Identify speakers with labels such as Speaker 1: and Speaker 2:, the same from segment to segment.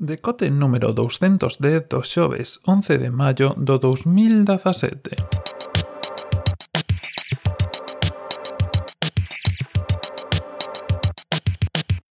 Speaker 1: Decote número 210 do xoves 11 de maio do 2017.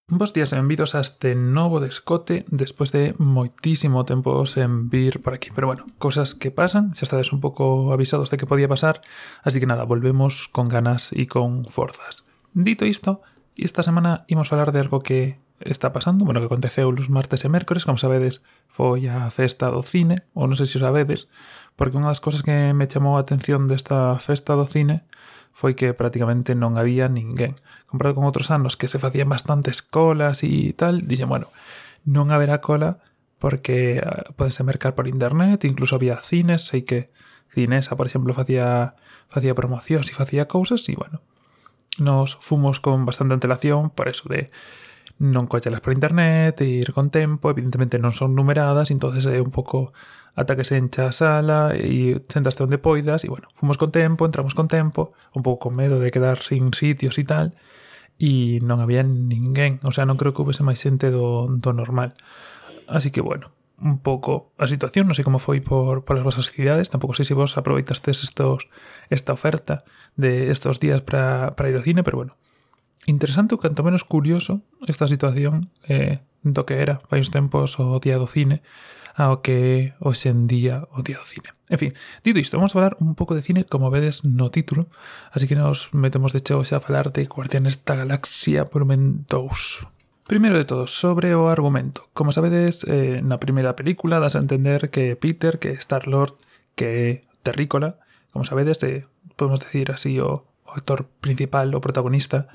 Speaker 1: Bos días e benvidos a este novo descote despois de moitísimo tempo sen vir por aquí. Pero bueno, cosas que pasan, xa estades un pouco avisados de que podía pasar, así que nada, volvemos con ganas e con forzas. Dito isto, esta semana imos falar de algo que está pasando, bueno, que aconteceu os martes e mércores, como sabedes, foi a festa do cine, ou non sei se o sabedes, porque unha das cousas que me chamou a atención desta festa do cine foi que prácticamente non había ninguén. Comparado con outros anos que se facían bastantes colas e tal, dixen, bueno, non haberá cola porque ah, podense mercar por internet, incluso había cines, sei que Cinesa, por exemplo, facía, facía promocións e facía cousas, e bueno, nos fomos con bastante antelación por eso de non cochelas por internet, ir con tempo, evidentemente non son numeradas, entonces é un pouco ata que se encha a sala e sentaste onde poidas, e bueno, fomos con tempo, entramos con tempo, un pouco con medo de quedar sin sitios e tal, e non había ninguén, o sea, non creo que houvese máis xente do, do normal. Así que bueno, un pouco a situación, non sei como foi por, por as vosas cidades, tampouco sei se vos aproveitastes estos, esta oferta de estos días para ir ao cine, pero bueno, interesante ou canto menos curioso esta situación eh, do que era fai uns tempos o día do cine ao que hoxe en día o día do cine. En fin, dito isto, vamos a falar un pouco de cine como vedes no título, así que nos metemos de cheo xa a falar de Guardianes da Galaxia volumen 2. Primeiro de todo, sobre o argumento. Como sabedes, eh, na primeira película das a entender que Peter, que Star-Lord, que Terrícola, como sabedes, eh, podemos decir así o, o actor principal, o protagonista,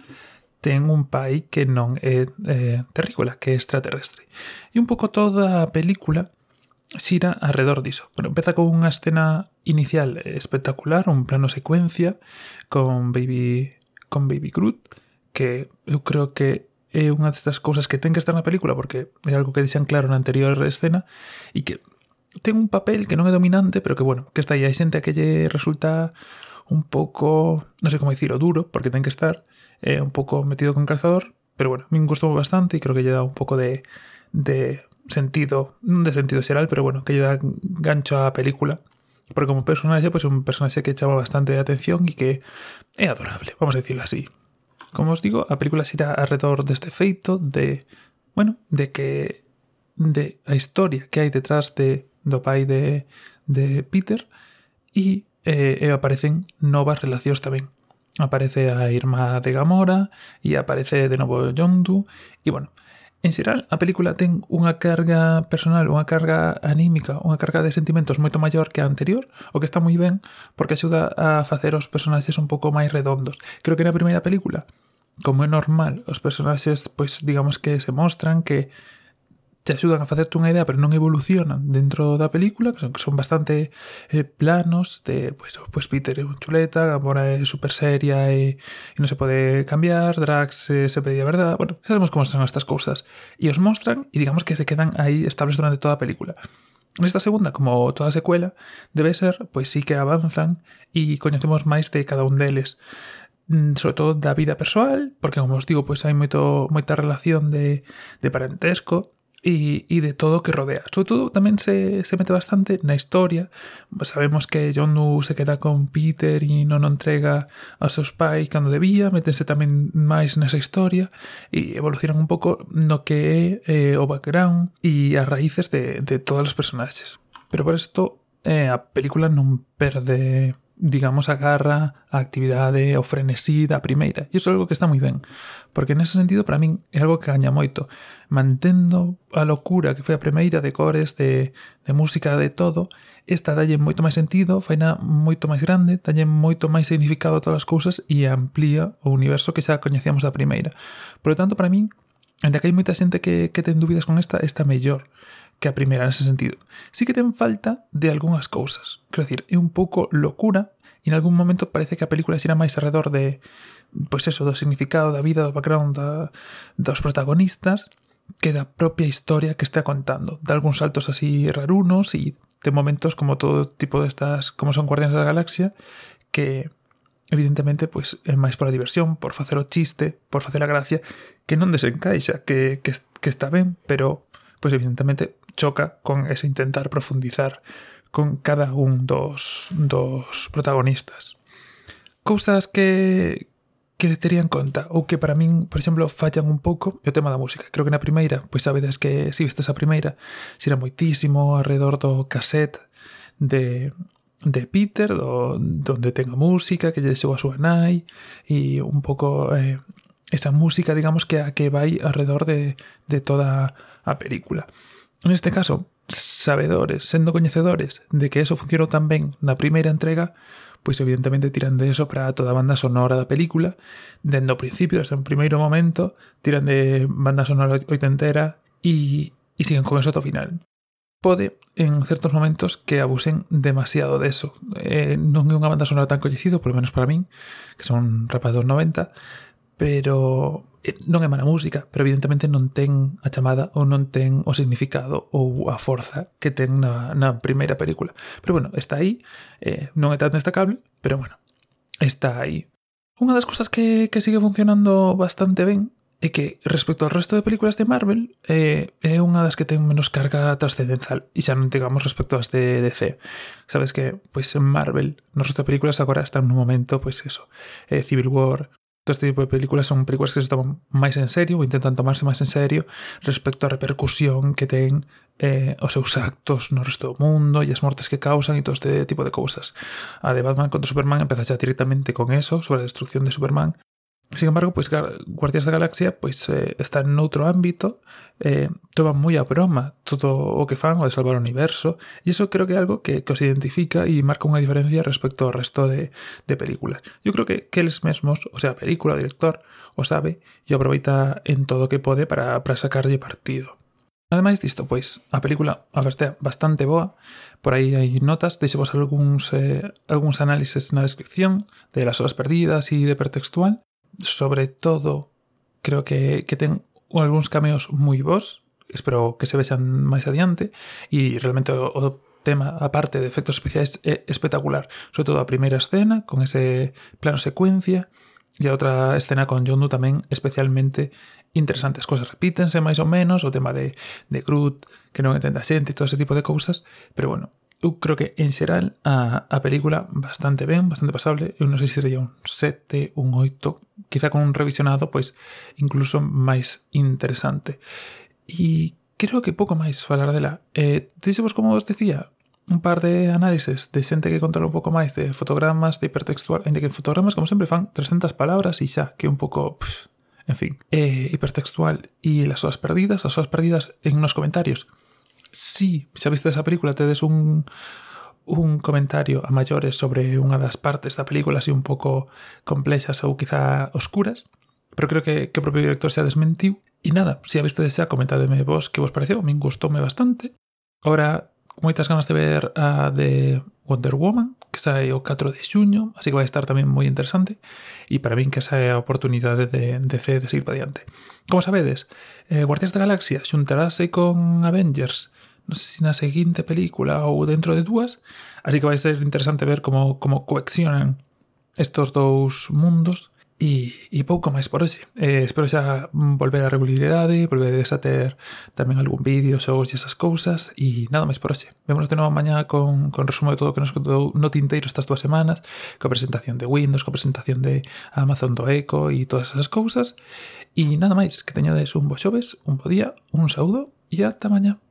Speaker 1: ten un pai que non é eh, terrícola, que é extraterrestre. E un pouco toda a película xira alrededor diso. Bueno, empeza con unha escena inicial espectacular, un plano secuencia con Baby con Baby Groot, que eu creo que é unha destas cousas que ten que estar na película porque é algo que dixan claro na anterior escena e que ten un papel que non é dominante, pero que bueno, que está aí hai xente a que lle resulta un pouco, non sei como dicirlo, duro, porque ten que estar, eh, un pouco metido con calzador, pero bueno, me gustou bastante e creo que lle dá un pouco de, de sentido, de sentido xeral, pero bueno, que lle dá gancho á película. Porque como personaxe, pois pues, un personaxe que chama bastante a atención e que é adorable, vamos a decirlo así. Como os digo, a película xira alrededor deste feito de, bueno, de que de a historia que hai detrás de do pai de, de Peter e e, e aparecen novas relacións tamén. aparece a Irma de Gamora e aparece de novo Yondu e bueno, En xeral, a película ten unha carga personal, unha carga anímica, unha carga de sentimentos moito maior que a anterior, o que está moi ben, porque axuda a facer os personaxes un pouco máis redondos. Creo que na primeira película, como é normal, os personaxes, pois, digamos que se mostran que te axudan a facerte unha idea, pero non evolucionan dentro da película, que son, que son bastante eh, planos, de, pois, pues, oh, pues Peter é un chuleta, Gamora é super seria e, e non se pode cambiar, Drax eh, se pedía verdad, bueno, sabemos como son estas cousas. E os mostran e digamos que se quedan aí estables durante toda a película. Nesta segunda, como toda secuela, debe ser, pois sí que avanzan e coñecemos máis de cada un deles mm, sobre todo da vida persoal, porque como os digo, pois hai moito moita relación de, de parentesco, e, e de todo o que rodea. Sobre todo tamén se, se mete bastante na historia. Sabemos que John Doe se queda con Peter e non o entrega aos seus pais cando debía, métense tamén máis nesa historia e evolucionan un pouco no que é eh, o background e as raíces de, de todos os personaxes. Pero por isto eh, a película non perde digamos, agarra a actividade o frenesí da primeira. E iso é algo que está moi ben, porque nese sentido para min é algo que gaña moito. Mantendo a locura que foi a primeira de cores, de, de música, de todo, esta dalle moito máis sentido, faina moito máis grande, dalle moito máis significado a todas as cousas e amplía o universo que xa coñecíamos da primeira. Por lo tanto, para min, ainda que hai moita xente que, que ten dúbidas con esta, esta mellor. mellor que a primeira nese sentido. Sí que ten falta de algunhas cousas. Quero dicir, é un pouco locura e en algún momento parece que a película xera máis alrededor de pois eso, do significado da vida, do background da, dos protagonistas que da propia historia que está contando. De algúns saltos así rarunos e de momentos como todo tipo destas, como son Guardianes da Galaxia, que evidentemente pois é máis pola diversión, por facer o chiste, por facer a gracia, que non desencaixa, que, que, que está ben, pero pois evidentemente choca con ese intentar profundizar con cada un dos, dos protagonistas. Cousas que, que tería en conta ou que para min, por exemplo, fallan un pouco é o tema da música. Creo que na primeira, pois sabedes que se si vistes a primeira, xera moitísimo alrededor do cassette de, de Peter, do, donde ten a música que lle deixou a súa nai e un pouco eh, esa música, digamos, que a que vai alrededor de, de toda a película neste caso, sabedores, sendo coñecedores de que eso funcionou tan ben na primeira entrega, pois evidentemente tiran de eso para toda a banda sonora da película, dende o principio, desde o primeiro momento, tiran de banda sonora oitentera e, e siguen con eso ata o final. Pode, en certos momentos, que abusen demasiado de eso. Eh, non é unha banda sonora tan coñecido, polo menos para min, que son rapaz dos 90, pero eh, non é mala música, pero evidentemente non ten a chamada ou non ten o significado ou a forza que ten na, na primeira película. Pero bueno, está aí, eh, non é tan destacable, pero bueno, está aí. Unha das cousas que, que sigue funcionando bastante ben é que respecto ao resto de películas de Marvel eh, é unha das que ten menos carga trascendental e xa non digamos respecto ás de DC. Sabes que, pois en Marvel, nos resto de películas agora están nun momento, pois eso, eh, Civil War, Todo este tipo de películas son películas que se toman máis en serio ou intentan tomarse máis en serio respecto á repercusión que ten eh, os seus actos no resto do mundo e as mortes que causan e todo este tipo de cousas. A de Batman contra Superman empezaxe directamente con eso, sobre a destrucción de Superman, Sin embargo, pues Guardias da Galaxia pues, eh, está en outro ámbito, eh, toma moi a broma todo o que fan o de salvar o universo, e iso creo que é algo que, que os identifica e marca unha diferencia respecto ao resto de, de películas. Eu creo que, que eles mesmos, o sea, a película, o director, o sabe e aproveita en todo o que pode para, para sacarlle partido. Ademais disto, pois, a película a verdade bastante boa, por aí hai notas, deixevos algúns, eh, algúns análises na descripción de las horas perdidas e de hipertextual, sobre todo, creo que, que ten algúns cameos moi vos, espero que se vexan máis adiante, e realmente o, o tema, aparte de efectos especiais, é espectacular. Sobre todo a primeira escena, con ese plano secuencia, e a outra escena con Yondu tamén especialmente interesante. As cousas repítense máis ou menos, o tema de, de Groot, que non entende a xente e todo ese tipo de cousas, pero bueno, eu creo que en xeral a, a película bastante ben, bastante pasable, eu non sei se sería un 7, un 8, quizá con un revisionado pois incluso máis interesante. E creo que pouco máis falar dela. Eh, dixemos como vos decía, un par de análises de xente que controla un pouco máis de fotogramas, de hipertextual, ainda que fotogramas como sempre fan 300 palabras e xa, que un pouco... Pff, en fin, eh, hipertextual e as súas perdidas, as súas perdidas en nos comentarios si sí, xa viste esa película, tedes un un comentario a maiores sobre unha das partes da película así un pouco complexas ou quizá oscuras, pero creo que, que o propio director xa desmentiu. E nada, se a viste xa, comentademe vos que vos pareceu, min gustoume bastante. Ahora, moitas ganas de ver a de Wonder Woman, que sai o 4 de xuño, así que vai estar tamén moi interesante, e para min que esa é a oportunidade de, de, de seguir para diante. Como sabedes, eh, Guardias da Galaxia xuntarase con Avengers non sei se na seguinte película ou dentro de dúas, así que vai ser interesante ver como, como coexionan estos dous mundos E, e pouco máis por hoxe. Eh, espero xa volver a regularidade, volver a ter tamén algún vídeo, xogos e esas cousas, e nada máis por hoxe. Vémonos de novo mañá con, con resumo de todo o que nos contou no tinteiro estas dúas semanas, coa presentación de Windows, coa presentación de Amazon do Echo e todas esas cousas. E nada máis, que teñades un bo xoves, un bo día, un saúdo e ata mañá.